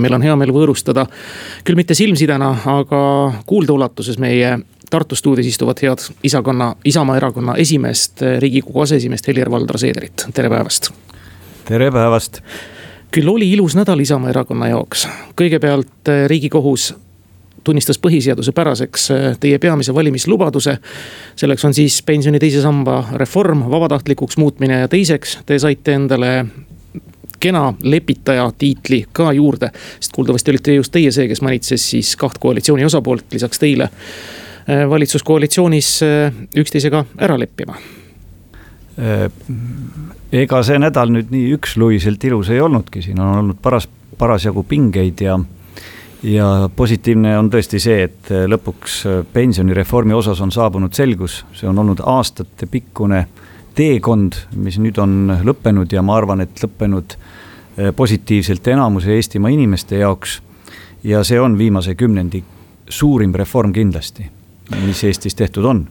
meil on hea meel võõrustada, küll mitte silmsidena, aga kuuldeulatuses meie Tartu stuudios istuvat head isakonna, Isamaa erakonna esimeest, riigikogu aseesimeest Helir-Valdor Seederit, tere päevast. tere päevast. küll oli ilus nädal Isamaa erakonna jaoks, kõigepealt eh, riigikohus tunnistas põhiseadusepäraseks eh, teie peamise valimislubaduse. selleks on siis pensioni teise samba reform, vabatahtlikuks muutmine ja teiseks te saite endale kena lepitaja tiitli ka juurde. sest kuuldavasti olite just teie see, kes manitses siis kaht koalitsiooni osapoolt lisaks teile eh, valitsuskoalitsioonis eh, üksteisega ära leppima eh, ega see nädal nüüd nii üksluiselt ilus ei olnudki, siin on olnud paras, parasjagu pingeid ja ja positiivne on tõesti see, et lõpuks pensionireformi osas on saabunud selgus, see on olnud aastatepikkune teekond, mis nüüd on lõppenud ja ma arvan, et lõppenud Eh, positiivselt enamuse Eestimaa inimeste jaoks. ja see on viimase kümnendi suurim reform kindlasti, mis Eestis tehtud on.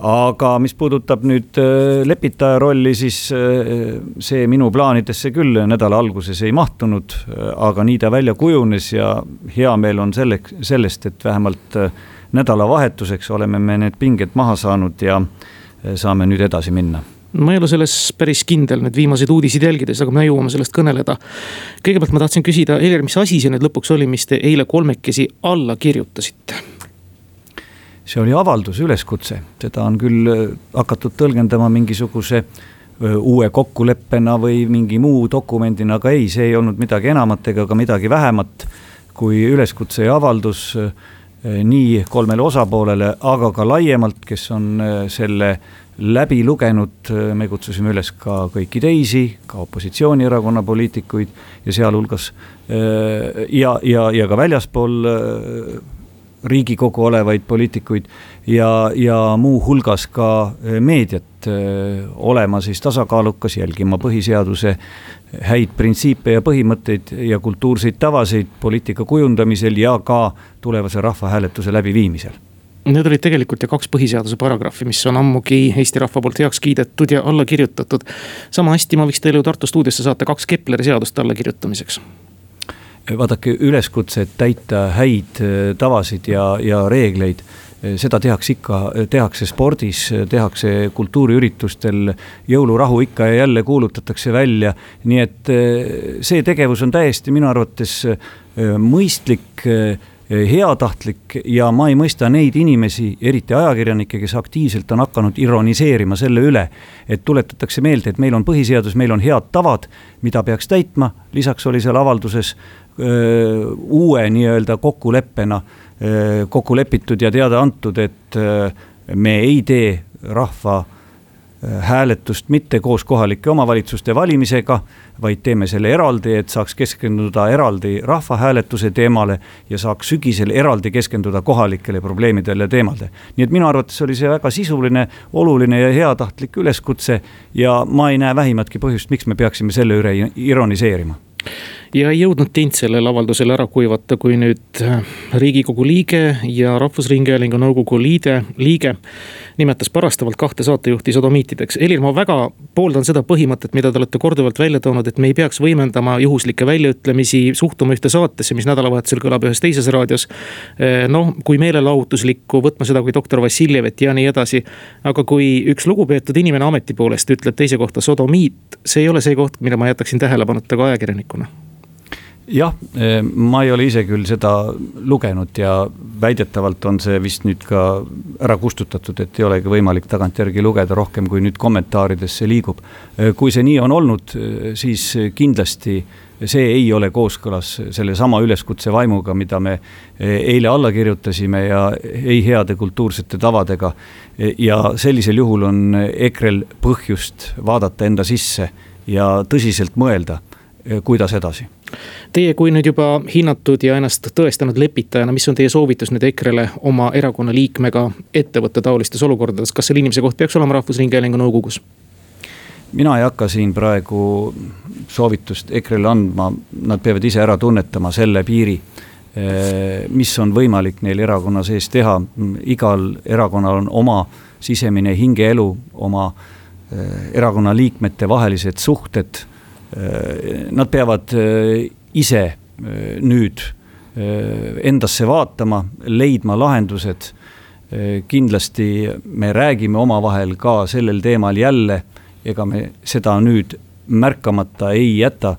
aga mis puudutab nüüd eh, lepitaja rolli, siis eh, see minu plaanidesse küll nädala alguses ei mahtunud, aga nii ta välja kujunes ja hea meel on selleks, sellest, et vähemalt nädalavahetuseks oleme me need pinged maha saanud ja saame nüüd edasi minna ma ei ole selles päris kindel nüüd viimaseid uudiseid jälgides, aga me jõuame sellest kõneleda. kõigepealt ma tahtsin küsida, Helir, mis asi see nüüd lõpuks oli, mis te eile kolmekesi alla kirjutasite? see oli avaldus, üleskutse, seda on küll äh, hakatud tõlgendama mingisuguse äh, uue kokkuleppena või mingi muu dokumendina, aga ei, see ei olnud midagi enamat ega ka midagi vähemat kui üleskutse ja avaldus nii kolmele osapoolele, aga ka laiemalt, kes on selle läbi lugenud, me kutsusime üles ka kõiki teisi, ka opositsioonierakonna poliitikuid ja sealhulgas ja, ja, ja ka väljaspool Riigikogu olevaid poliitikuid ja, ja muuhulgas ka äh, meediat olema siis tasakaalukas, jälgima põhiseaduse häid printsiipe ja põhimõtteid ja kultuurseid tavasid poliitika kujundamisel ja ka tulevase rahvahääletuse läbiviimisel Need olid tegelikult ju kaks põhiseaduse paragrahvi, mis on ammugi Eesti rahva poolt heaks kiidetud ja alla kirjutatud. sama hästi ma võiks teile ju Tartu stuudiosse saata kaks Kepleri seadust allakirjutamiseks vaadake, üleskutse täita häid äh, tavasid ja, ja reegleid, äh, seda tehakse ikka, tehakse spordis, tehakse kultuuriüritustel, jõulurahu ikka ja jälle kuulutatakse välja. nii et see tegevus on täiesti minu arvates mõistlik Eh, heatahtlik ja ma ei mõista neid inimesi, eriti ajakirjanikke, kes aktiivselt on hakanud ironiseerima selle üle, et tuletatakse meelde, et meil on põhiseadus, meil on head tavad, mida peaks täitma, lisaks oli seal avalduses öö, uue nii-öelda kokkuleppena kokku lepitud ja teada antud, et öö, me ei tee rahva hääletust mitte koos kohalike omavalitsuste valimisega, vaid teeme selle eraldi, et saaks keskenduda eraldi rahvahääletuse teemale ja saaks sügisel eraldi keskenduda kohalikele probleemidele ja teemadele. nii et minu arvates oli see väga sisuline, oluline ja heatahtlik üleskutse ja ma ei näe vähimatki põhjust, miks me peaksime selle üle ironiseerima ja ei jõudnud tint sellel avaldusel ära kuivata, kui nüüd äh, riigikogu liige ja Rahvusringhäälingu nõukogu liide, liige nimetas parastavalt kahte saatejuhti sodomiitideks. Helir, ma väga pooldan seda põhimõtet, mida te olete korduvalt välja toonud, et me ei peaks võimendama juhuslikke väljaütlemisi, suhtuma ühte saatesse, mis nädalavahetusel kõlab ühes teises raadios. Äh, noh, kui meelelahutuslikku, võtma seda kui doktor Vassiljevet ja nii edasi. aga kui üks lugupeetud inimene ameti poolest ütleb teise kohta sodomiit, see ei ole see koht, mida ma jätaksin tähelepanuta ka ajakirjanikuna jah, eh, ma ei ole ise küll seda lugenud ja väidetavalt on see vist nüüd ka ära kustutatud, et ei olegi võimalik tagantjärgi lugeda rohkem, kui nüüd kommentaaridesse liigub. Eh, kui see nii on olnud, eh, siis kindlasti see ei ole kooskõlas sellesama üleskutse vaimuga, mida me eile alla kirjutasime ja ei heade kultuursete tavadega. ja sellisel juhul on EKRE-l põhjust vaadata enda sisse ja tõsiselt mõelda, kuidas edasi Teie kui nüüd juba hinnatud ja ennast tõestanud lepitajana, mis on teie soovitus nüüd EKRE-le oma erakonna liikmega ette võtta taolistes olukordades, kas selle inimese koht peaks olema Rahvusringhäälingu nõukogus? mina ei hakka siin praegu soovitust EKRE-le andma, nad peavad ise ära tunnetama selle piiri eh, mis on võimalik neil erakonna sees teha, igal erakonnal on oma sisemine hingeelu, oma eh, erakonna liikmete vahelised suhted nad peavad äh, ise nüüd endasse vaatama, leidma lahendused. kindlasti me räägime omavahel ka sellel teemal jälle, ega me seda nüüd märkamata ei jäta.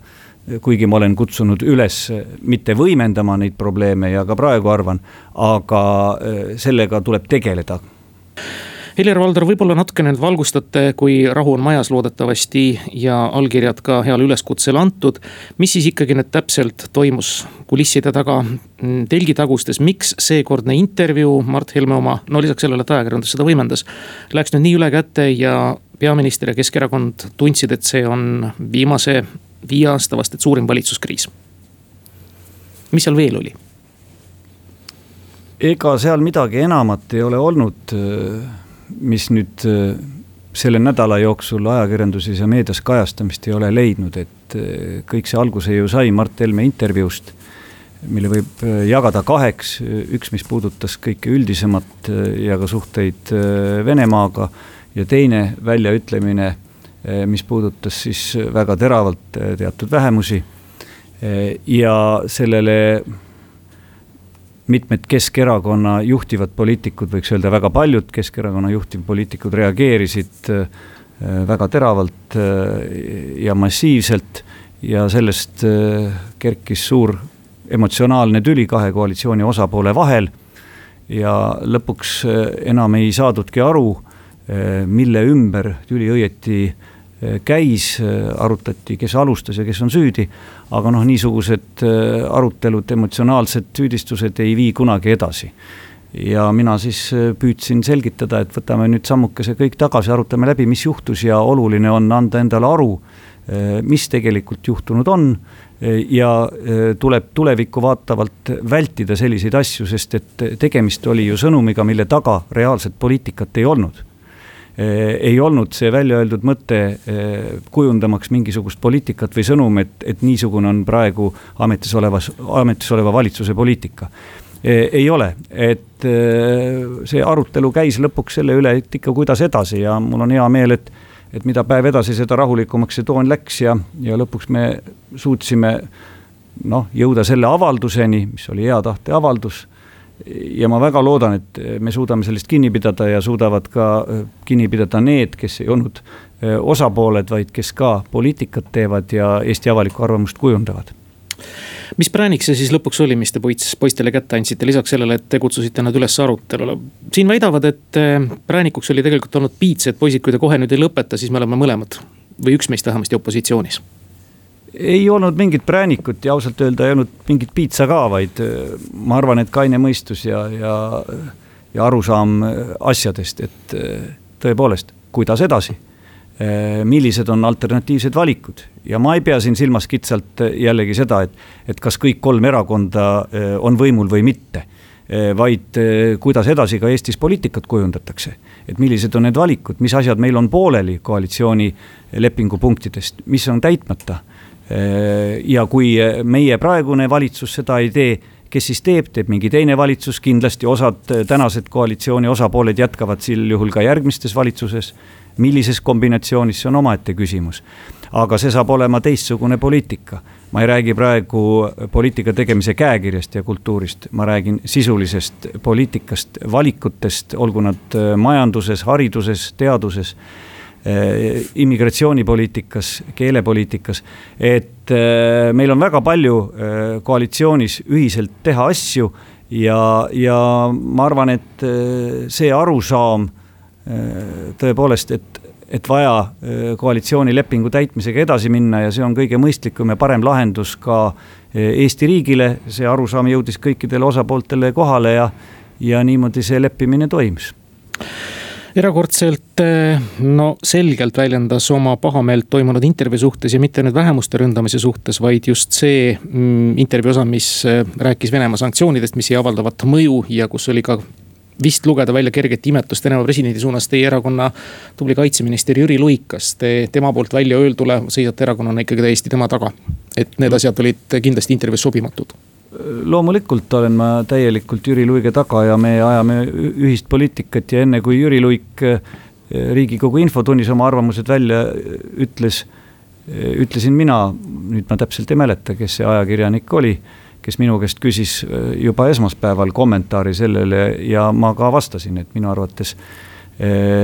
Kuigi ma olen kutsunud üles mitte võimendama neid probleeme ja ka praegu arvan, aga sellega tuleb tegeleda Helir-Valdor, võib-olla natukene nüüd valgustate, kui rahu on majas loodetavasti ja allkirjad ka heale üleskutsele antud. mis siis ikkagi nüüd täpselt toimus kulisside taga, mm, telgitagustes, miks seekordne intervjuu, Mart Helme oma, no lisaks sellele, et ajakirjandus seda võimendas. Läks nüüd nii üle käte ja peaminister ja Keskerakond tundsid, et see on viimase viie aasta vast, et suurim valitsuskriis. mis seal veel oli? ega seal midagi enamat ei ole olnud mis nüüd äh, selle nädala jooksul ajakirjanduses ja meedias kajastamist ei ole leidnud, et äh, kõik see alguse ju sai Mart Helme intervjuust, mille võib äh, jagada kaheks, üks, mis puudutas kõike üldisemat ja ka suhteid Venemaaga ja teine väljaütlemine, mis puudutas siis väga teravalt teatud vähemusi ja sellele mitmed Keskerakonna juhtivad poliitikud, võiks öelda väga paljud Keskerakonna juhtivpoliitikud reageerisid äh, väga teravalt äh, ja massiivselt ja sellest äh, kerkis suur emotsionaalne tüli kahe koalitsiooni osapoole vahel. ja lõpuks enam ei saadudki aru, mille ümber tüli õieti käis, arutati, kes alustas ja kes on süüdi. aga noh, niisugused äh, arutelud, emotsionaalsed süüdistused ei vii kunagi edasi. ja mina siis äh, püüdsin selgitada, et võtame nüüd sammukese kõik tagasi, arutame läbi, mis juhtus ja oluline on anda endale aru, äh, mis tegelikult juhtunud on ja tuleb tulevikku vaatavalt vältida selliseid asju, sest et tegemist oli ju sõnumiga, mille taga reaalset poliitikat ei olnud ei olnud see välja öeldud mõte eh, kujundamaks mingisugust poliitikat või sõnum, et, et niisugune on praegu ametis olevas, ametis oleva valitsuse poliitika. Eh, ei ole, et see arutelu käis lõpuks selle üle, et ikka kuidas edasi ja mul on hea meel, et et mida päev edasi, seda rahulikumaks see toon läks ja, ja lõpuks me suutsime noh, jõuda selle avalduseni, mis oli hea tahte avaldus ja ma väga loodan, et me suudame sellest kinni pidada ja suudavad ka äh, kinni pidada need, kes ei olnud äh, osapooled, vaid kes ka poliitikat teevad ja Eesti avalikku arvamust kujundavad mis präänik see siis lõpuks oli, mis te poiss, poistele kätte andsite, lisaks sellele, et te kutsusite nad üles arutelule? siin väidavad, et äh, präänikuks oli tegelikult olnud piits, et poisid, kui te kohe nüüd ei lõpeta, siis me oleme mõlemad või üks meist vähemasti opositsioonis ei olnud mingit präänikut ja ausalt öelda ei olnud mingit piitsa ka, vaid äh, ma arvan, et kaine mõistus ja, ja, ja arusaam äh, asjadest, et äh, tõepoolest, kuidas edasi. millised on alternatiivsed valikud ja ma ei pea siin silmas kitsalt jällegi seda, et, et kas kõik kolm erakonda on võimul või mitte vaid kuidas edasi ka Eestis poliitikat kujundatakse. et millised on need valikud, mis asjad meil on pooleli koalitsioonilepingu punktidest, mis on täitmata ja kui äh, meie praegune valitsus seda ei tee, kes siis teeb, teeb mingi teine valitsus, kindlasti osad äh, tänased koalitsiooni osapooled jätkavad sel juhul ka järgmistes valitsuses. millises kombinatsioonis, see on omaette küsimus. aga see saab olema teistsugune poliitika. ma ei räägi praegu poliitika tegemise käekirjast ja kultuurist, ma räägin sisulisest poliitikast, valikutest, olgu nad majanduses, hariduses, teaduses Äh, immigratsioonipoliitikas, keelepoliitikas. et äh, meil on väga palju äh, koalitsioonis ühiselt teha asju ja, ja ma arvan, et see arusaam tõepoolest, et et vaja koalitsioonilepingu täitmisega edasi minna ja see on kõige mõistlikum ja parem lahendus ka Eesti riigile, see arusaam jõudis kõikidele osapooltele kohale ja, ja niimoodi see leppimine toimus erakordselt eh, no selgelt väljendas oma pahameelt toimunud intervjuu suhtes ja mitte nüüd vähemuste ründamise suhtes, vaid just see mm, intervjuu osa, mis eh, rääkis Venemaa sanktsioonidest, mis ei avaldavat mõju ja kus oli ka vist lugeda välja kerget imetlust Venemaa presidendi suunas teie erakonna tubli kaitseminister Jüri Luik, kas te tema poolt välja öeldule seisate erakonnana ikkagi täiesti tema taga? et need asjad olid kindlasti intervjuus sobimatud loomulikult olen ma täielikult Jüri Luige taga ja me ajame ühist poliitikat ja enne kui Jüri Luik eh, riigikogu infotunnis oma arvamused välja eh, ütles, ütlesin mina, nüüd ma täpselt ei mäleta, kes see ajakirjanik oli, kes minu käest küsis juba esmaspäeval kommentaari sellele ja ma ka vastasin, et minu arvates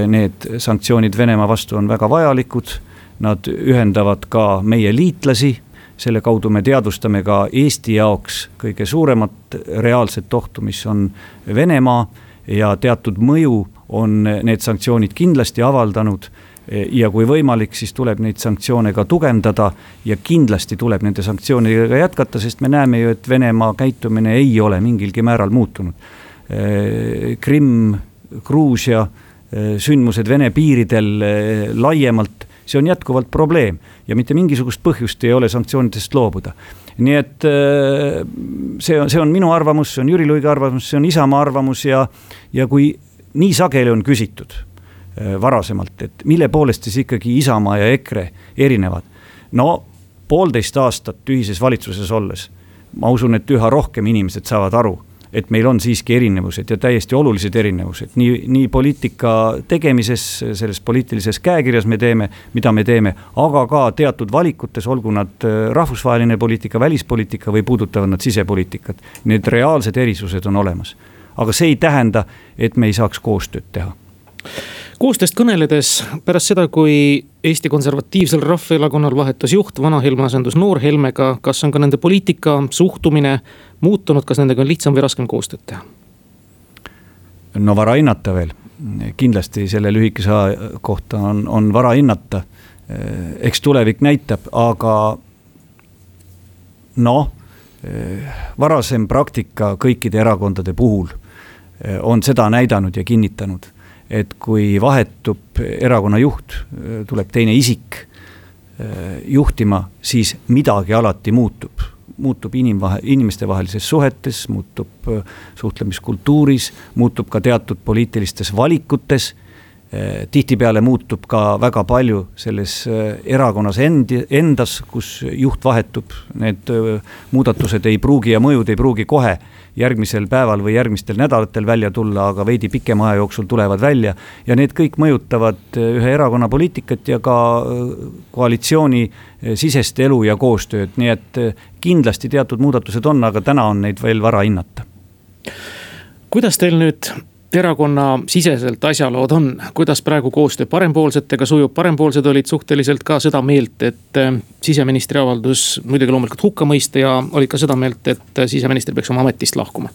need sanktsioonid Venemaa vastu on väga vajalikud, nad ühendavad ka meie liitlasi selle kaudu me teadvustame ka Eesti jaoks kõige suuremat reaalset ohtu, mis on Venemaa ja teatud mõju on need sanktsioonid kindlasti avaldanud ja kui võimalik, siis tuleb neid sanktsioone ka tugevdada ja kindlasti tuleb nende sanktsioonidega jätkata, sest me näeme ju, et Venemaa käitumine ei ole mingilgi määral muutunud. Krimm, Gruusia, sündmused Vene piiridel laiemalt see on jätkuvalt probleem ja mitte mingisugust põhjust ei ole sanktsioonidest loobuda. nii et äh, see on, see on minu arvamus, see on Jüri Luige arvamus, see on Isamaa arvamus ja, ja kui nii sageli on küsitud äh, varasemalt, et mille poolest siis ikkagi Isamaa ja EKRE erinevad. no poolteist aastat ühises valitsuses olles, ma usun, et üha rohkem inimesed saavad aru et meil on siiski erinevused ja täiesti olulised erinevused nii, nii poliitika tegemises, selles poliitilises käekirjas me teeme, mida me teeme, aga ka teatud valikutes, olgu nad äh, rahvusvaheline poliitika, välispoliitika või puudutavad nad sisepoliitikat. Need reaalsed erisused on olemas. aga see ei tähenda, et me ei saaks koostööd teha koostööst kõneledes pärast seda, kui Eesti Konservatiivsel Rahvaerakonnal vahetus juht, vana Helme asendus noor Helmega, kas on ka nende poliitika, suhtumine muutunud, kas nendega on lihtsam või raskem koostööd teha? no vara hinnata veel, kindlasti selle lühikese aja kohta on, on vara hinnata. eks tulevik näitab, aga noh, varasem praktika kõikide erakondade puhul on seda näidanud ja kinnitanud et kui vahetub erakonna juht, tuleb teine isik äh, juhtima, siis midagi alati muutub. muutub inimvahe, inimestevahelises suhetes, muutub äh, suhtlemiskultuuris, muutub ka teatud poliitilistes valikutes tihtipeale muutub ka väga palju selles erakonnas endi, endas, kus juht vahetub, need muudatused ei pruugi ja mõjud ei pruugi kohe järgmisel päeval või järgmistel nädalatel välja tulla, aga veidi pikema aja jooksul tulevad välja. ja need kõik mõjutavad ühe erakonna poliitikat ja ka koalitsiooni sisest elu ja koostööd, nii et kindlasti teatud muudatused on, aga täna on neid veel vara hinnata. kuidas teil nüüd erakonna siseselt asjalood on, kuidas praegu koostöö parempoolsetega sujub, parempoolsed olid suhteliselt ka seda meelt, et äh, siseministri avaldus muidugi loomulikult hukka mõista ja olid ka seda meelt, et äh, siseminister peaks oma ametist lahkuma.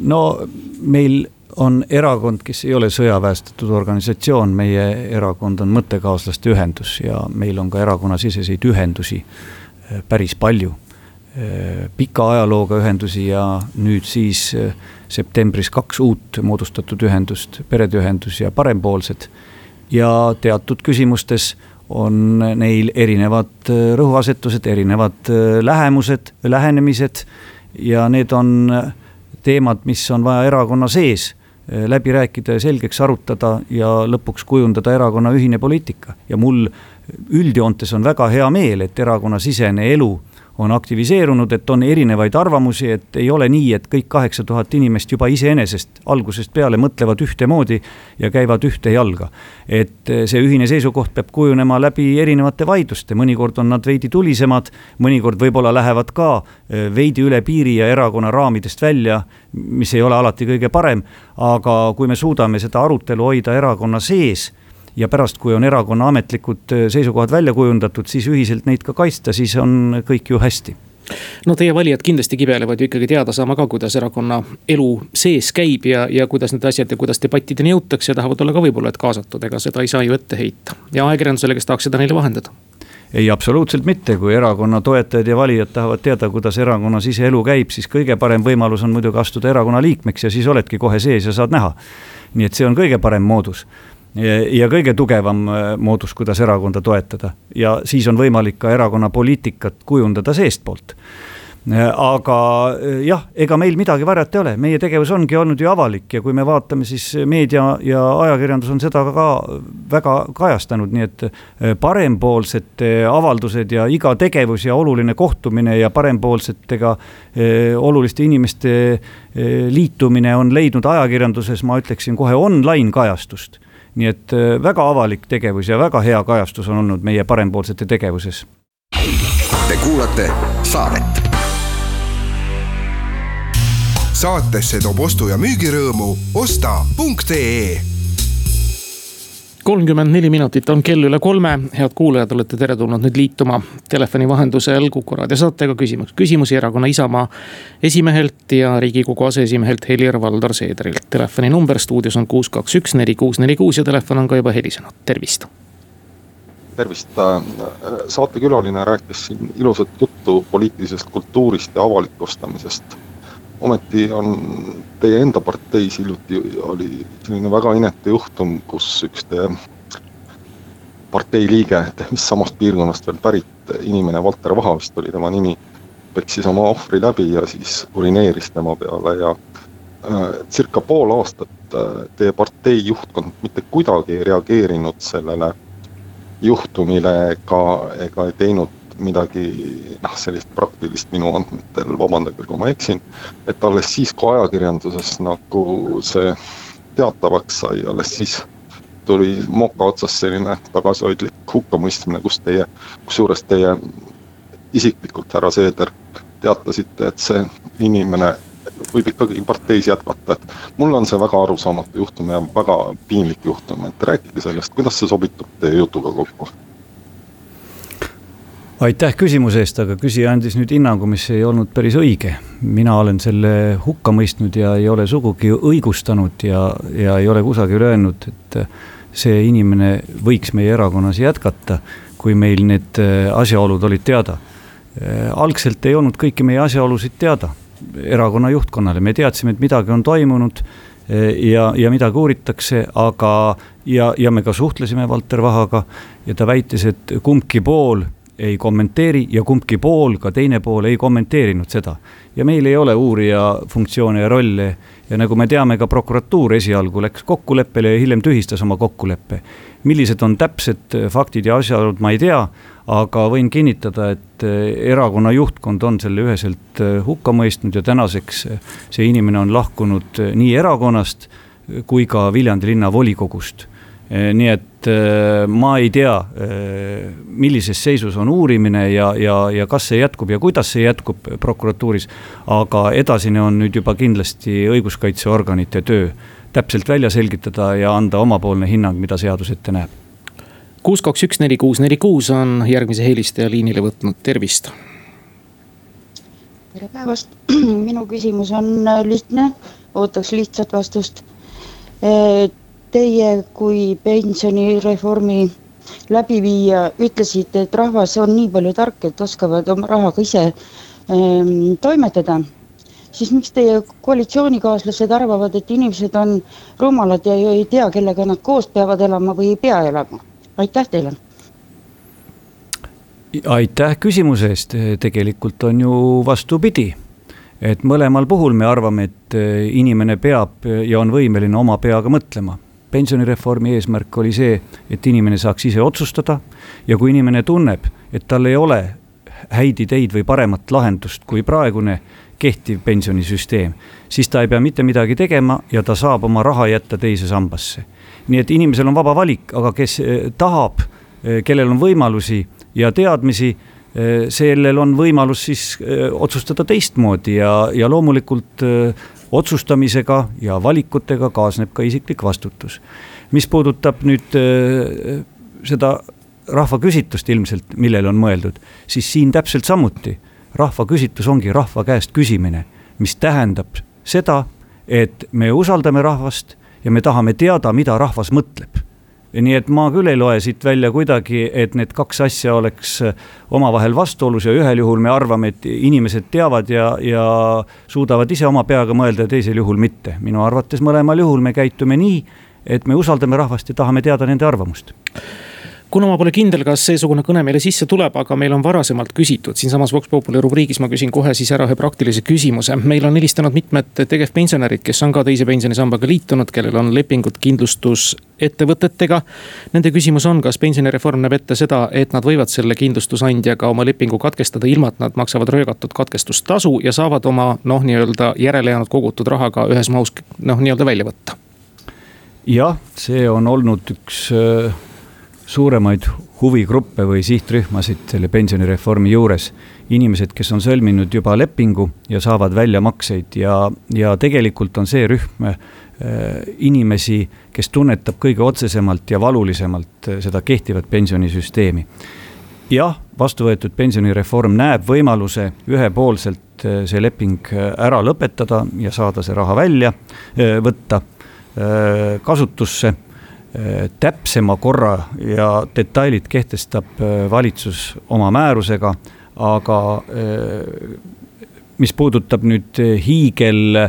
no meil on erakond, kes ei ole sõjaväestatud organisatsioon, meie erakond on mõttekaaslaste ühendus ja meil on ka erakonnasiseseid ühendusi äh, päris palju. pika ajalooga ühendusi ja nüüd siis septembris kaks uut moodustatud ühendust, Perede Ühendus ja Parempoolsed. ja teatud küsimustes on neil erinevad äh, rõhuasetused, erinevad äh, lähemused, lähenemised ja need on äh, teemad, mis on vaja erakonna sees läbi rääkida ja selgeks arutada ja lõpuks kujundada erakonna ühine poliitika. ja mul üldjoontes on väga hea meel, et erakonnasisene elu on aktiviseerunud, et on erinevaid arvamusi, et ei ole nii, et kõik kaheksa tuhat inimest juba iseenesest algusest peale mõtlevad ühtemoodi ja käivad ühte jalga. et see ühine seisukoht peab kujunema läbi erinevate vaidluste, mõnikord on nad veidi tulisemad, mõnikord võib-olla lähevad ka eh, veidi üle piiri ja erakonna raamidest välja, mis ei ole alati kõige parem, aga kui me suudame seda arutelu hoida erakonna sees ja pärast, kui on erakonna ametlikud äh, seisukohad välja kujundatud, siis ühiselt neid ka kaitsta, siis on kõik ju hästi no teie valijad kindlasti kibelevad ju ikkagi teada saama ka, kuidas erakonna elu sees käib ja, ja kuidas need asjad ja kuidas debattideni jõutakse ja tahavad olla ka võib-olla, et kaasatud, ega seda ei saa ju ette heita. ja ajakirjandusele, kes tahaks seda neile vahendada ei, absoluutselt mitte, kui erakonna toetajad ja valijad tahavad teada, kuidas erakonna siseelu käib, siis kõige parem võimalus on muidugi astuda erakonna liikmeks ja siis oledki kohe sees ja saad näha. nii et see on kõige parem moodus ja kõige tugevam äh, moodus, kuidas erakonda toetada. Ja siis on võimalik ka erakonna poliitikat kujundada seestpoolt. Äh, aga äh, jah, ega meil midagi varjata ei ole, meie tegevus ongi olnud ju avalik ja kui me vaatame, siis meedia ja ajakirjandus on seda ka väga kajastanud, nii et parempoolsete avaldused ja iga tegevus ja oluline kohtumine ja parempoolsetega oluliste inimeste liitumine on leidnud ajakirjanduses, ma ütleksin kohe online kajastust nii et väga avalik tegevus ja väga hea kajastus on olnud meie parempoolsete tegevuses. Te kuulate saadet saatesse toob ostu- ja müügirõõmu osta.ee kolmkümmend neli minutit on kell üle kolme, head kuulajad, olete teretulnud nüüd liituma telefoni vahendusel Kuku raadio saatega. Küsimus, küsimusi erakonna Isamaa esimehelt ja riigikogu aseesimehelt Helir-Valdor Seederilt. telefoninumber stuudios on kuus, kaks, üks, neli, kuus, neli, kuus ja telefon on ka juba helisenud, tervist. tervist, saatekülaline rääkis siin ilusat juttu poliitilisest kultuurist ja avalikustamisest ometi on teie enda parteis hiljuti oli selline väga inetu juhtum, kus üks teie partei liige, mis samast piirkonnast veel pärit inimene, Valter Vaha vist oli tema nimi, peksis oma ohvri läbi ja siis urineeris tema peale ja äh, circa pool aastat äh, teie partei juhtkond mitte kuidagi ei reageerinud sellele juhtumile ega, ega ei teinud midagi noh, sellist praktilist minu andmetel, vabandage, kui ma eksin, et alles siis, kui ajakirjanduses nagu see teatavaks sai, alles siis tuli moka otsas selline tagasihoidlik hukkamõistmine, kus teie, kusjuures teie isiklikult, härra Seeder, teatasite, et see inimene võib ikkagi parteis jätkata, et mulle on see väga arusaamatu juhtum ja väga piinlik juhtum, et rääkige sellest, kuidas see sobitub teie jutuga kokku aitäh küsimuse eest, aga küsija andis nüüd hinnangu, mis ei olnud päris õige. mina olen selle hukka mõistnud ja ei ole sugugi õigustanud ja, ja ei ole kusagil öelnud, et see inimene võiks meie erakonnas jätkata, kui meil need äh, asjaolud olid teada. Äh, algselt ei olnud kõiki meie asjaolusid teada erakonna juhtkonnale, me teadsime, et midagi on toimunud äh, ja, ja midagi uuritakse, aga ja, ja me ka suhtlesime Valter Vahaga ja ta väitis, et kumbki pool ei kommenteeri ja kumbki pool, ka teine pool ei kommenteerinud seda. ja meil ei ole uurija funktsioone ja rolle ja nagu me teame, ka prokuratuur esialgu läks kokkuleppele ja hiljem tühistas oma kokkuleppe. millised on täpsed faktid ja asjaolud, ma ei tea, aga võin kinnitada, et erakonna juhtkond on selle üheselt hukka mõistnud ja tänaseks see inimene on lahkunud nii erakonnast kui ka Viljandi linna volikogust Eh, nii et eh, ma ei tea, eh, millises seisus on uurimine ja, ja, ja kas see jätkub ja kuidas see jätkub prokuratuuris. aga edasine on nüüd juba kindlasti õiguskaitseorganite töö täpselt välja selgitada ja anda omapoolne hinnang, mida seadus ette näeb. kuus, kaks, üks, neli, kuus, neli, kuus on järgmise helistaja liinile võtnud, tervist. tere päevast, minu küsimus on lihtne, ootaks lihtsat vastust Teie kui pensionireformi läbiviija ütlesite, et rahvas on nii palju tark, et oskavad oma rahaga ise ähm, toimetada, siis miks teie koalitsioonikaaslased arvavad, et inimesed on rumalad ja ei tea, kellega nad koos peavad elama või ei pea elama? aitäh teile aitäh küsimuse eest, tegelikult on ju vastupidi. et mõlemal puhul me arvame, et inimene peab ja on võimeline oma peaga mõtlema pensionireformi eesmärk oli see, et inimene saaks ise otsustada ja kui inimene tunneb, et tal ei ole häid ideid või paremat lahendust kui praegune kehtiv pensionisüsteem, siis ta ei pea mitte midagi tegema ja ta saab oma raha jätta teise sambasse. nii et inimesel on vaba valik, aga kes eh, tahab, eh, kellel on võimalusi ja teadmisi, eh, sellel on võimalus siis otsustada teistmoodi ja, ja loomulikult otsustamisega ja valikutega kaasneb ka isiklik vastutus. mis puudutab nüüd äh, seda rahvaküsitlust ilmselt, millele on mõeldud, siis siin täpselt samuti rahvaküsitlus ongi rahva käest küsimine, mis tähendab seda, et me usaldame rahvast ja me tahame teada, mida rahvas mõtleb nii et ma küll ei loe siit välja kuidagi, et need kaks asja oleks äh, omavahel vastuolus ja ühel juhul me arvame, et inimesed teavad ja, ja suudavad ise oma peaga mõelda ja teisel juhul mitte. minu arvates mõlemal juhul me käitume nii, et me usaldame rahvast ja tahame teada nende arvamust kuna ma pole kindel, kas seesugune kõne meile sisse tuleb, aga meil on varasemalt küsitud siinsamas Vox Populi rubriigis, ma küsin kohe siis ära ühe praktilise küsimuse. meil on helistanud mitmed tegevpensionärid, kes on ka teise pensionisambaga liitunud, kellel on lepingud kindlustusettevõtetega. Nende küsimus on, kas pensionireform näeb ette seda, et nad võivad selle kindlustusandjaga oma lepingu katkestada, ilma et nad maksavad röögatud katkestustasu ja saavad oma noh, nii-öelda järele jäänud kogutud raha ka ühes mahus noh, nii-öelda välja võtta jah, see on olnud üks äh, suuremaid huvigruppe või sihtrühmasid selle pensionireformi juures. inimesed, kes on sõlminud juba lepingu ja saavad väljamakseid ja, ja tegelikult on see rühm äh, inimesi, kes tunnetab kõige otsesemalt ja valulisemalt äh, seda kehtivat pensionisüsteemi. jah, vastu võetud pensionireform näeb võimaluse ühepoolselt äh, see leping äh, ära lõpetada ja saada see raha välja võtta kasutusse täpsema korra ja detailid kehtestab äh, valitsus oma määrusega, aga äh, mis puudutab nüüd hiigel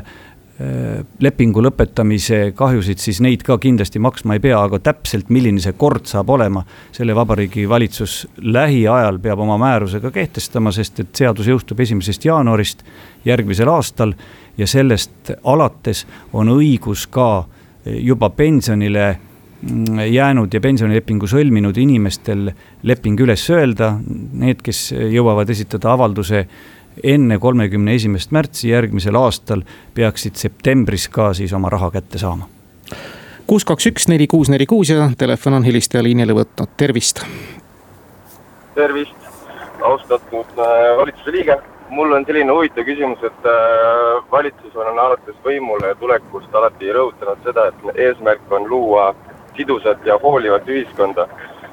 lepingu lõpetamise kahjusid, siis neid ka kindlasti maksma ei pea, aga täpselt, milline see kord saab olema, selle Vabariigi Valitsus lähiajal peab oma määrusega kehtestama, sest et seadus jõustub esimesest jaanuarist järgmisel aastal ja sellest alates on õigus ka juba pensionile jäänud ja pensionilepingu sõlminud inimestel leping üles öelda. Need, kes jõuavad esitada avalduse enne kolmekümne esimest märtsi järgmisel aastal, peaksid septembris ka siis oma raha kätte saama. kuus, kaks, üks, neli, kuus, neli, kuus ja telefon on helistaja liinile võtnud, tervist. tervist, austatud äh, valitsuse liige mul on selline huvitav küsimus, et äh, valitsus on alates võimule tulekust alati rõhutanud seda, et eesmärk on luua sidusat ja hoolivat ühiskonda.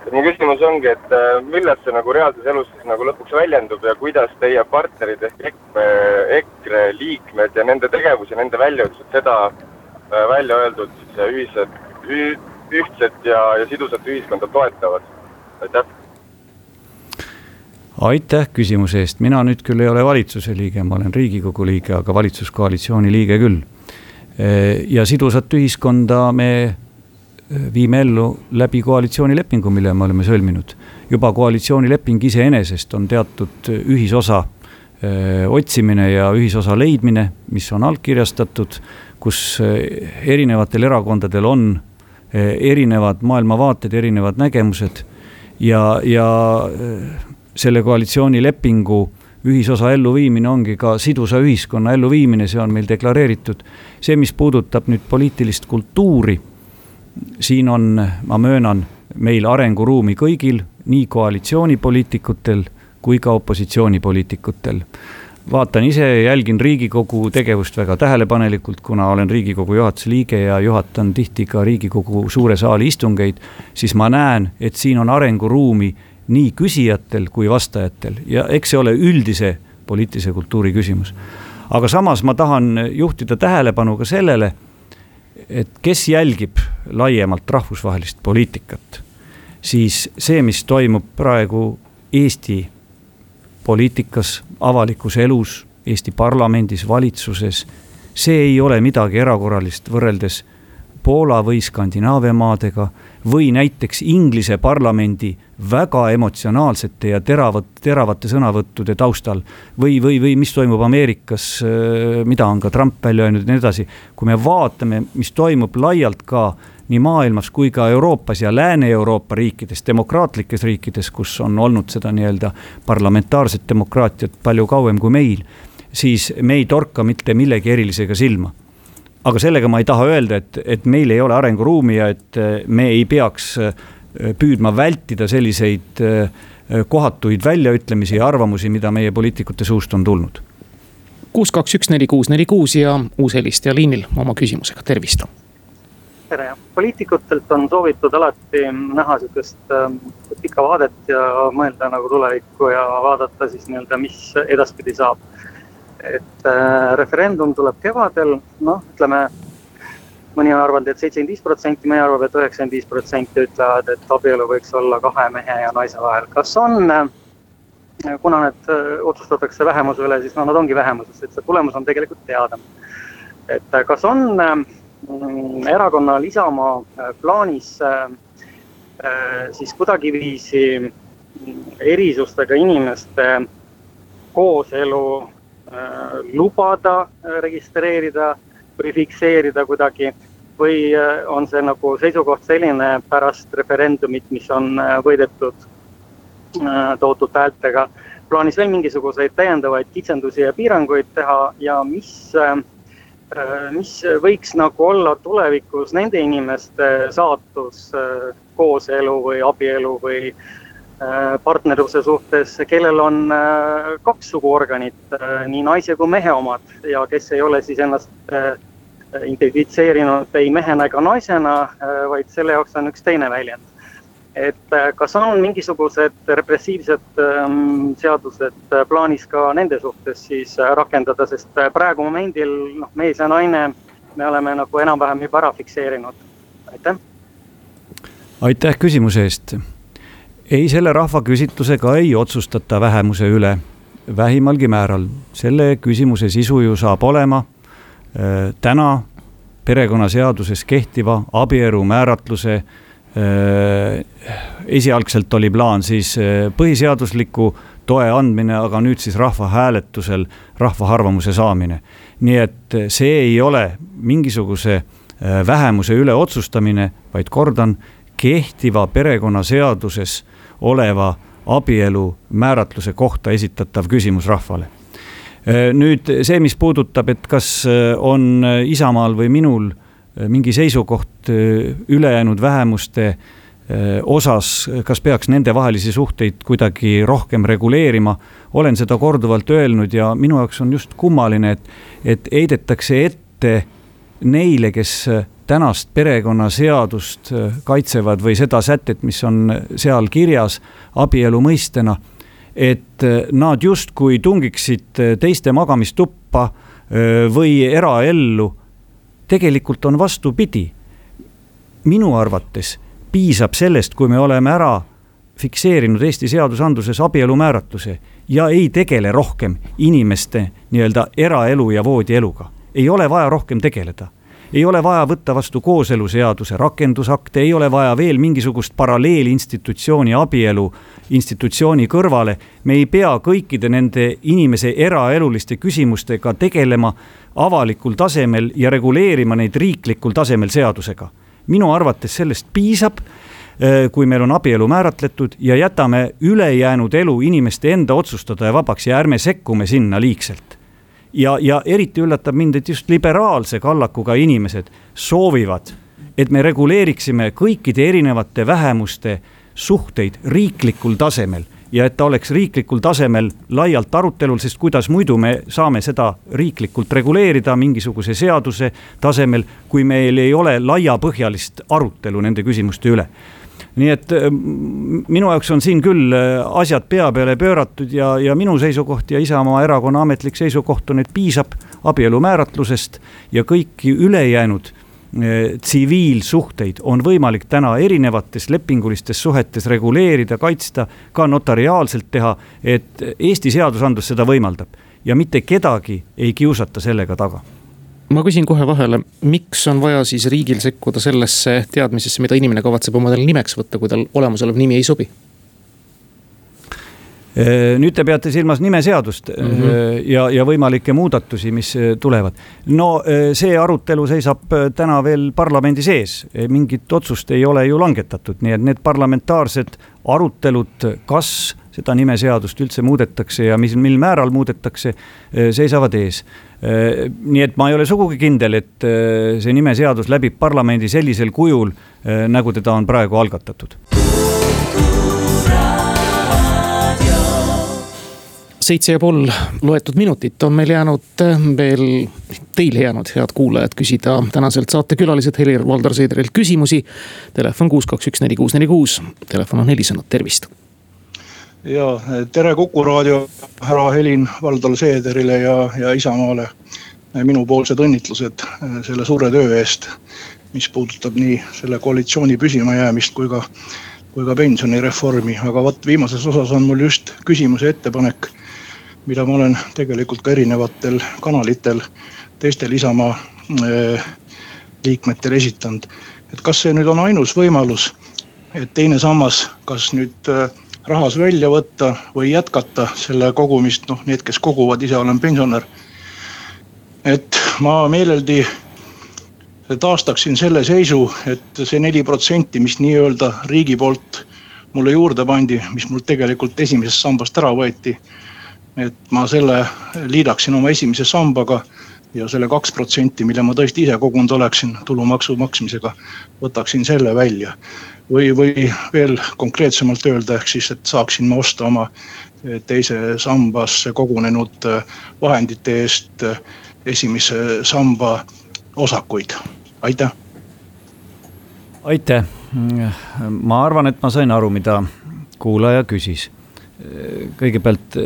et mu küsimus ongi, et äh, milles see nagu reaalses elus siis nagu lõpuks väljendub ja kuidas teie partnerid ehk EKRE, EKRE liikmed ja nende tegevus ja nende väljaütlused seda äh, välja öeldud siis ühised, ühtset ja, ja sidusat ühiskonda toetavad, aitäh aitäh küsimuse eest, mina nüüd küll ei ole valitsuse liige, ma olen riigikogu liige, aga valitsuskoalitsiooni liige küll. ja sidusat ühiskonda me viime ellu läbi koalitsioonilepingu, mille me oleme sõlminud. juba koalitsioonileping iseenesest on teatud ühisosa öö, otsimine ja ühisosa leidmine, mis on allkirjastatud, kus erinevatel erakondadel on erinevad maailmavaated, erinevad nägemused ja, ja selle koalitsioonilepingu ühisosa elluviimine ongi ka sidusa ühiskonna elluviimine, see on meil deklareeritud. see, mis puudutab nüüd poliitilist kultuuri siin on, ma möönan, meil arenguruumi kõigil, nii koalitsioonipoliitikutel kui ka opositsioonipoliitikutel. vaatan ise, jälgin Riigikogu tegevust väga tähelepanelikult, kuna olen Riigikogu juhatuse liige ja juhatan tihti ka Riigikogu suure saali istungeid, siis ma näen, et siin on arenguruumi nii küsijatel kui vastajatel ja eks see ole üldise poliitilise kultuuri küsimus. aga samas ma tahan juhtida tähelepanu ka sellele et kes jälgib laiemalt rahvusvahelist poliitikat, siis see, mis toimub praegu Eesti poliitikas, avalikus elus, Eesti parlamendis, valitsuses, see ei ole midagi erakorralist võrreldes Poola või Skandinaavia maadega või näiteks Inglise parlamendi väga emotsionaalsete ja teravat, teravate sõnavõttude taustal. või, või, või mis toimub Ameerikas, äh, mida on ka Trump välja öelnud ja nii edasi. kui me vaatame, mis toimub laialt ka nii maailmas kui ka Euroopas ja Lääne-Euroopa riikides, demokraatlikes riikides, kus on olnud seda nii-öelda parlamentaarset demokraatiat palju kauem kui meil, siis me ei torka mitte millegi erilisega silma aga sellega ma ei taha öelda, et, et meil ei ole arenguruumi ja et äh, me ei peaks äh, püüdma vältida selliseid äh, kohatuid väljaütlemisi ja arvamusi, mida meie poliitikute suust on tulnud. kuus, kaks, üks, neli, kuus, neli, kuus ja uus helistaja liinil oma küsimusega, tervist. tere, poliitikutelt on soovitud alati näha sihukest pikka vaadet ja mõelda nagu tulevikku ja vaadata siis nii-öelda, mis edaspidi saab et äh, referendum tuleb kevadel, noh, ütleme, mõni on arvanud et, seitsekümmend viis protsenti, mõni arvab et, üheksakümmend viis protsenti ütlevad, et abielu võiks olla kahe mehe ja naise vahel. kas on äh,, kuna need äh, otsustatakse vähemuse üle, siis no nad ongi vähemuses, et see tulemus on tegelikult teada. et kas on äh, erakonnal Isamaa plaanis äh, siis kuidagiviisi erisustega inimeste kooselu lubada äh, registreerida või fikseerida kuidagi või äh, on see nagu seisukoht selline pärast referendumit, mis on võidetud tohutult häältega, plaanis veel mingisuguseid täiendavaid kitsendusi ja piiranguid teha ja mis mis võiks nagu olla tulevikus nende inimeste saatus kooselu või abielu või partnerluse suhtes, kellel on kaks suguorganit, nii naise kui mehe omad ja kes ei ole siis ennast identifitseerinud ei mehena ega naisena, vaid selle jaoks on üks teine väljend et äh, kas on mingisugused repressiivsed ähm, seadused äh, plaanis ka nende suhtes siis äh, rakendada, sest praegu momendil noh, mees ja naine, me oleme nagu enam-vähem juba ära fikseerinud, aitäh. aitäh küsimuse eest. Ei, selle rahvaküsitlusega ei otsustata vähemuse üle vähimalgi määral, selle küsimuse sisu ju saab olema äh, täna perekonnaseaduses kehtiva abielu määratluse äh, Äh, esialgselt oli plaan siis äh, põhiseadusliku toe andmine, aga nüüd siis rahvahääletusel rahva arvamuse saamine. nii et äh, see ei ole mingisuguse vähemuse üle otsustamine, vaid kordan, kehtiva perekonnaseaduses oleva abielu määratluse kohta esitatav küsimus rahvale. nüüd see, mis puudutab, et kas on Isamaal või minul Äh, mingi seisukoht äh, ülejäänud vähemuste äh, osas, kas peaks nendevahelisi suhteid kuidagi rohkem reguleerima. olen seda korduvalt öelnud ja minu jaoks on just kummaline, et, et heidetakse ette neile, kes tänast perekonnaseadust kaitsevad või seda sätet, mis on seal kirjas abielu mõistena. et nad justkui tungiksid teiste magamistuppa või eraellu tegelikult on vastupidi. minu arvates piisab sellest, kui me oleme ära fikseerinud Eesti seadusandluses abielu määratluse ja ei tegele rohkem inimeste nii-öelda eraelu ja voodieluga. ei ole vaja rohkem tegeleda ei ole vaja võtta vastu kooseluseaduse rakendusakte, ei ole vaja veel mingisugust paralleelinstitutsiooni abielu institutsiooni kõrvale. me ei pea kõikide nende inimese eraeluliste küsimustega tegelema avalikul tasemel ja reguleerima neid riiklikul tasemel seadusega. minu arvates sellest piisab eh, kui meil on abielu määratletud ja jätame ülejäänud elu inimeste enda otsustada ja vabaks ja ärme sekkume sinna liigselt ja, ja eriti üllatab mind, et just liberaalse kallakuga inimesed soovivad, et me reguleeriksime kõikide erinevate vähemuste suhteid riiklikul tasemel ja et ta oleks riiklikul tasemel laialt arutelul, sest kuidas muidu me saame seda riiklikult reguleerida mingisuguse seaduse tasemel, kui meil ei ole laiapõhjalist arutelu nende küsimuste üle nii et äh, minu jaoks on siin küll äh, asjad pea peale pööratud ja, ja minu seisukoht ja Isamaa erakonna ametlik seisukoht on, et piisab abielu määratlusest ja kõiki ülejäänud äh, tsiviilsuhteid on võimalik täna erinevates lepingulistes suhetes reguleerida, kaitsta, ka notariaalselt teha, et Eesti seadusandlus seda võimaldab. Ja mitte kedagi ei kiusata sellega taga ma küsin kohe vahele, miks on vaja siis riigil sekkuda sellesse teadmisesse, mida inimene kavatseb omadele nimeks võtta, kui tal olemasolev nimi ei sobi? nüüd te peate silmas nimeseadust mm -hmm. ja, ja võimalikke muudatusi, mis tulevad. no see arutelu seisab täna veel parlamendi sees, mingit otsust ei ole ju langetatud, nii et need parlamentaarsed arutelud, kas seda nimeseadust üldse muudetakse ja mis, mil määral muudetakse, seisavad ees Äh, nii et ma ei ole sugugi kindel, et äh, see nimeseadus läbib parlamendi sellisel kujul, nagu teda on praegu algatatud. seitse ja pool loetud minutit on meil jäänud veel, teile jäänud, head kuulajad, küsida tänaselt saatekülaliselt Helir-Valdor Seederilt küsimusi. Telefon kuus, kaks, üks, neli, kuus, neli, kuus, telefon on helisõna, tervist ja tere Kuku raadio härra Helin-Valdor Seederile ja, ja Isamaale. minupoolsed õnnitlused äh, selle suure töö eest, mis puudutab nii selle koalitsiooni püsimajäämist kui ka, kui ka pensionireformi, aga vot viimases osas on mul just küsimus ja ettepanek, mida ma olen tegelikult ka erinevatel kanalitel teistel Isamaa äh, liikmetel esitanud. et kas see nüüd on ainus võimalus, et teine sammas, kas nüüd äh, rahas välja võtta või jätkata selle kogumist, noh, need, kes koguvad, ise olen pensionär. et ma meeleldi taastaksin selle seisu, et see neli protsenti, mis nii-öelda riigi poolt mulle juurde pandi, mis mul tegelikult esimesest sambast ära võeti. et ma selle liidaksin oma esimese sambaga ja selle kaks protsenti, mille ma tõesti ise kogunud oleksin tulumaksu maksmisega, võtaksin selle välja. või, või veel konkreetsemalt öelda, ehk siis, et saaksin ma osta oma teise sambasse kogunenud vahendite eest esimese samba osakuid, aitäh. aitäh, ma arvan, et ma sain aru, mida kuulaja küsis kõigepealt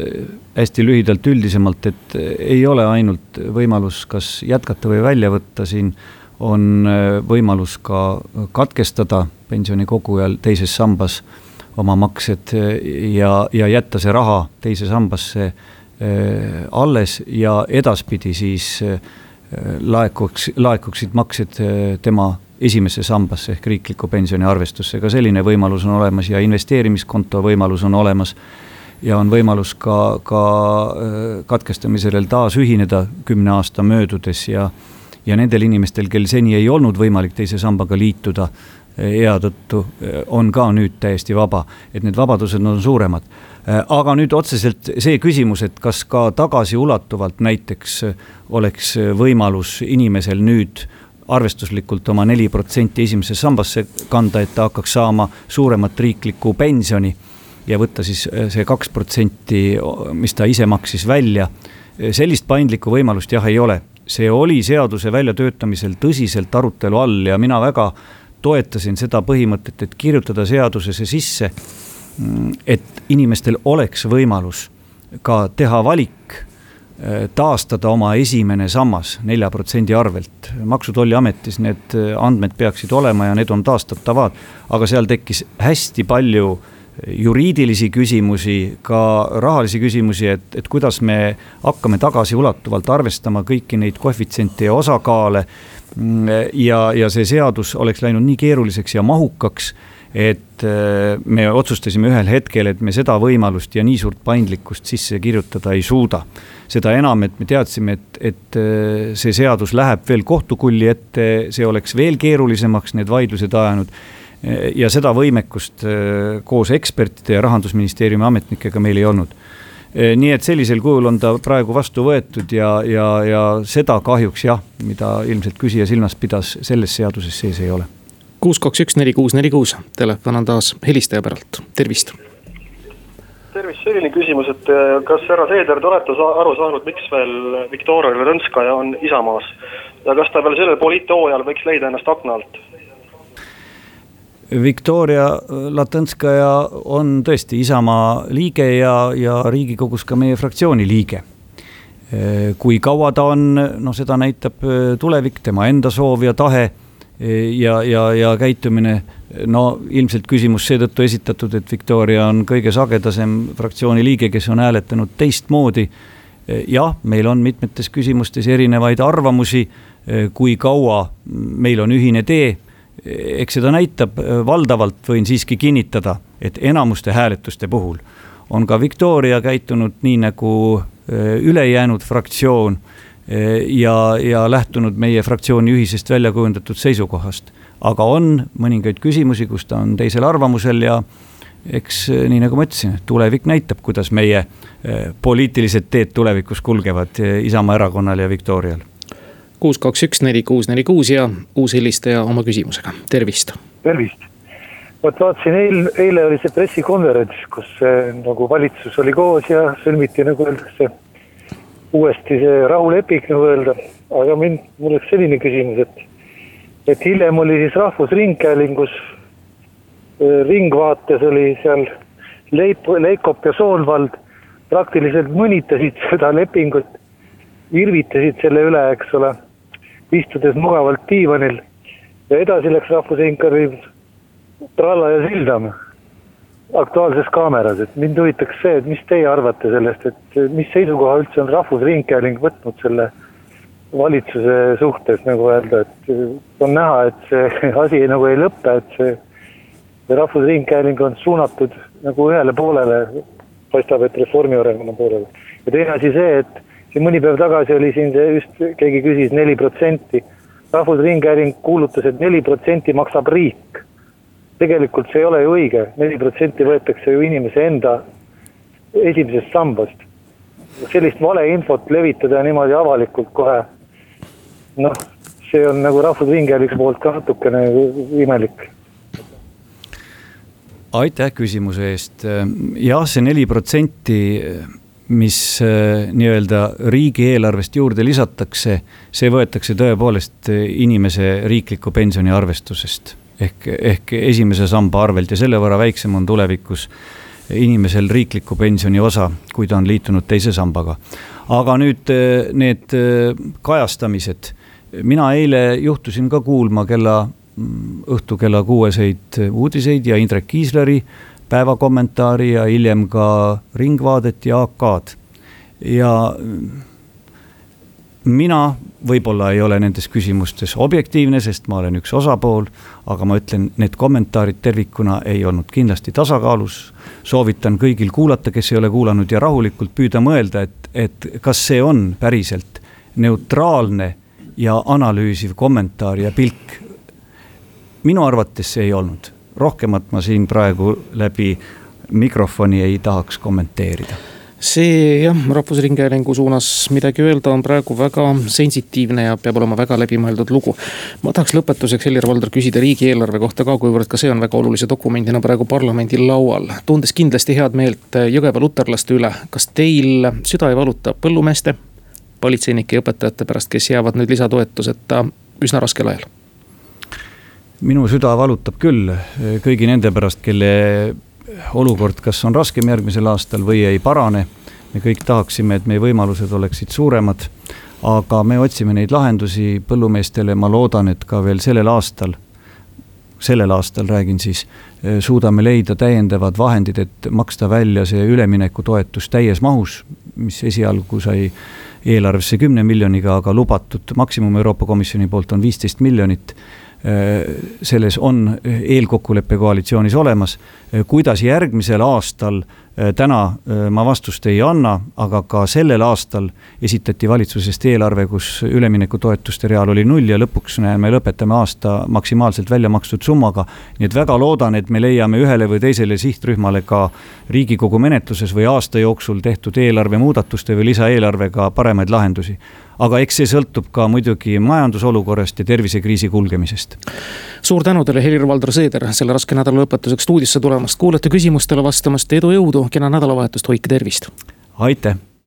hästi lühidalt üldisemalt, et ei ole ainult võimalus kas jätkata või välja võtta, siin on võimalus ka katkestada pensionikogujal teises sambas oma maksed ja, ja jätta see raha teise sambasse alles ja edaspidi siis laekuks, laekuksid maksed tema esimesse sambasse ehk riikliku pensioni arvestusse, ka selline võimalus on olemas ja investeerimiskonto võimalus on olemas. ja on võimalus ka, ka äh, katkestamisel taas ühineda kümne aasta möödudes ja, ja nendel inimestel, kel seni ei olnud võimalik teise sambaga liituda äh, ea tõttu, äh, on ka nüüd täiesti vaba, et need vabadused on suuremad. aga nüüd otseselt see küsimus, et kas ka tagasiulatuvalt näiteks oleks võimalus inimesel nüüd arvestuslikult oma neli protsenti esimesesse sambasse kanda, et ta hakkaks saama suuremat riiklikku pensioni ja võtta siis äh, see kaks protsenti, mis ta ise maksis välja. sellist paindlikku võimalust jah, ei ole. see oli seaduse väljatöötamisel tõsiselt arutelu all ja mina väga toetasin seda põhimõtet, et kirjutada seadusesse sisse, mm, et inimestel oleks võimalus ka teha valik taastada oma esimene sammas nelja protsendi arvelt. maksu- tolliametis need äh, andmed peaksid olema ja need on taastatavad, aga seal tekkis hästi palju juriidilisi küsimusi, ka rahalisi küsimusi, et, et kuidas me hakkame tagasiulatuvalt arvestama kõiki neid koefitsiente ja osakaale. Mm, ja, ja see seadus oleks läinud nii keeruliseks ja mahukaks et äh, me otsustasime ühel hetkel, et me seda võimalust ja nii suurt paindlikkust sisse kirjutada ei suuda seda enam, et me teadsime, et, et äh, see seadus läheb veel kohtukulli ette, see oleks veel keerulisemaks need vaidlused ajanud. ja seda võimekust äh, koos ekspertide ja rahandusministeeriumi ametnikega meil ei olnud nii et sellisel kujul on ta praegu vastu võetud ja, ja, ja seda kahjuks jah, mida ilmselt küsija silmas pidas, selles seaduses sees ei ole. Kuus, kaks, üks, neli, kuus, neli, kuus, telefon on taas helistaja päralt, tervist! Tervist, selline küsimus, et äh, kas härra Seeder, te olete aru saanud, miks veel Viktoria Ladõnskaja on Isamaas? Ja kas ta veel sellel poliithooajal võiks leida ennast akna alt? Viktoria Latõnskaja on tõesti Isamaa liige ja, ja Riigikogus ka meie fraktsiooni liige. Äh, kui kaua ta on, noh, seda näitab äh, tulevik, tema enda soov ja tahe ja, ja, ja käitumine no ilmselt küsimus seetõttu esitatud, et Victoria on kõige sagedasem fraktsiooni liige, kes on hääletanud teistmoodi. jah, meil on mitmetes küsimustes erinevaid arvamusi, kui kaua meil on ühine tee. eks seda näitab, valdavalt võin siiski kinnitada, et enamuste hääletuste puhul on ka Victoria käitunud nii nagu ülejäänud fraktsioon ja, ja lähtunud meie fraktsiooni ühisest välja kujundatud seisukohast aga on mõningaid küsimusi, kus ta on teisel arvamusel ja eks eh, nii nagu ma ütlesin, tulevik näitab, kuidas meie eh, poliitilised teed tulevikus kulgevad eh, Isamaa erakonnal ja Viktorial. kuus, kaks, üks, neli, kuus, neli, kuus ja uus helistaja oma küsimusega, tervist. tervist, vot vaatasin eil, eile oli see pressikonverents, kus nagu valitsus oli koos ja sõlmiti nagu öeldakse uuesti see rahuleping nagu öelda, aga mind, mul oleks selline küsimus, et et hiljem oli siis Rahvusringhäälingus, äh, Ringvaates oli seal Leip, Leikop ja Soonvald praktiliselt mõnitasid seda lepingut, irvitasid selle üle, eks ole, istudes mugavalt diivanil. Ja edasi läks Rahvusringhääling tralla ja sildam Aktuaalses Kaameras, et mind huvitaks see, et mis teie arvate sellest, et mis seisukoha üldse on Rahvusringhääling võtnud selle valitsuse suhtes nagu öelda, et on näha, et see asi nagu ei lõpe, et see, see Rahvusringhääling on suunatud nagu ühele poolele, paistab, et Reformierakonna poolele. ja teine asi see, et siin mõni päev tagasi oli siin see just, keegi küsis neli protsenti. rahvusringhääling kuulutas et, et neli protsenti maksab riik. Tegelikult see ei ole ju õige, neli protsenti võetakse ju inimese enda esimesest sambast. sellist valeinfot levitada niimoodi avalikult kohe noh, see on nagu Rahvusringhäälingu poolt ka natukene imelik. Aitäh küsimuse eest, jah, see neli protsenti, mis äh, nii-öelda riigieelarvest juurde lisatakse, see võetakse tõepoolest inimese riikliku pensioni arvestusest ehk, ehk esimese samba arvelt ja selle võrra väiksem on tulevikus inimesel riikliku pensioni osa, kui ta on liitunud teise sambaga. aga nüüd äh, need äh, kajastamised, mina eile juhtusin ka kuulma kella Mm, õhtu kella kuueseid uudiseid ja Indrek Kiisleri päevakommentaari ja hiljem ka Ringvaadet ja AK-d. ja mm, mina võib-olla ei ole nendes küsimustes objektiivne, sest ma olen üks osapool, aga ma ütlen, need kommentaarid tervikuna ei olnud kindlasti tasakaalus. soovitan kõigil kuulata, kes ei ole kuulanud ja rahulikult püüda mõelda, et, et kas see on päriselt neutraalne ja analüüsiv kommentaar ja pilk. Minu arvates see ei olnud, rohkemat ma siin praegu läbi mikrofoni ei tahaks kommenteerida see jah, Rahvusringhäälingu suunas midagi öelda on praegu väga sensitiivne ja peab olema väga läbimõeldud lugu. ma tahaks lõpetuseks, Helir-Valdor, küsida riigieelarve kohta ka, kuivõrd ka see on väga olulise dokumendina praegu parlamendil laual. tundes kindlasti head meelt Jõgeva luterlaste üle, kas teil süda ei valuta põllumeeste, politseinike ja õpetajate pärast, kes jäävad nüüd lisatoetuseta üsna raskel ajal? minu süda valutab küll kõigi nende pärast, kelle olukord kas on raskem järgmisel aastal või ei parane. me kõik tahaksime, et meie võimalused oleksid suuremad. aga me otsime neid lahendusi põllumeestele, ma loodan, et ka veel sellel aastal, sellel aastal räägin siis, eh, suudame leida täiendavad vahendid, et maksta välja see üleminekutoetus täies mahus, mis esialgu sai eelarvesse kümne miljoniga, aga lubatud maksimum Euroopa Komisjoni poolt on viisteist miljonit selles on eelkokkulepe koalitsioonis olemas. Äh, kuidas järgmisel aastal, äh, täna ma vastust ei anna, aga ka sellel aastal esitati valitsusest eelarve, kus üleminekutoetuste real oli null ja lõpuks me lõpetame aasta maksimaalselt välja makstud summaga. nii et väga loodan, et me leiame ühele või teisele sihtrühmale ka riigikogu menetluses või aasta jooksul tehtud eelarve muudatuste või lisaeelarvega paremaid lahendusi aga eks see sõltub ka muidugi majandusolukorrast ja tervisekriisi kulgemisest. suur tänu teile, Helir-Valdor Seeder, selle raske nädala lõpetuseks stuudiosse tulemast, kuulate küsimustele vastamast, edu, jõudu, kena nädalavahetust, hoidke tervist. aitäh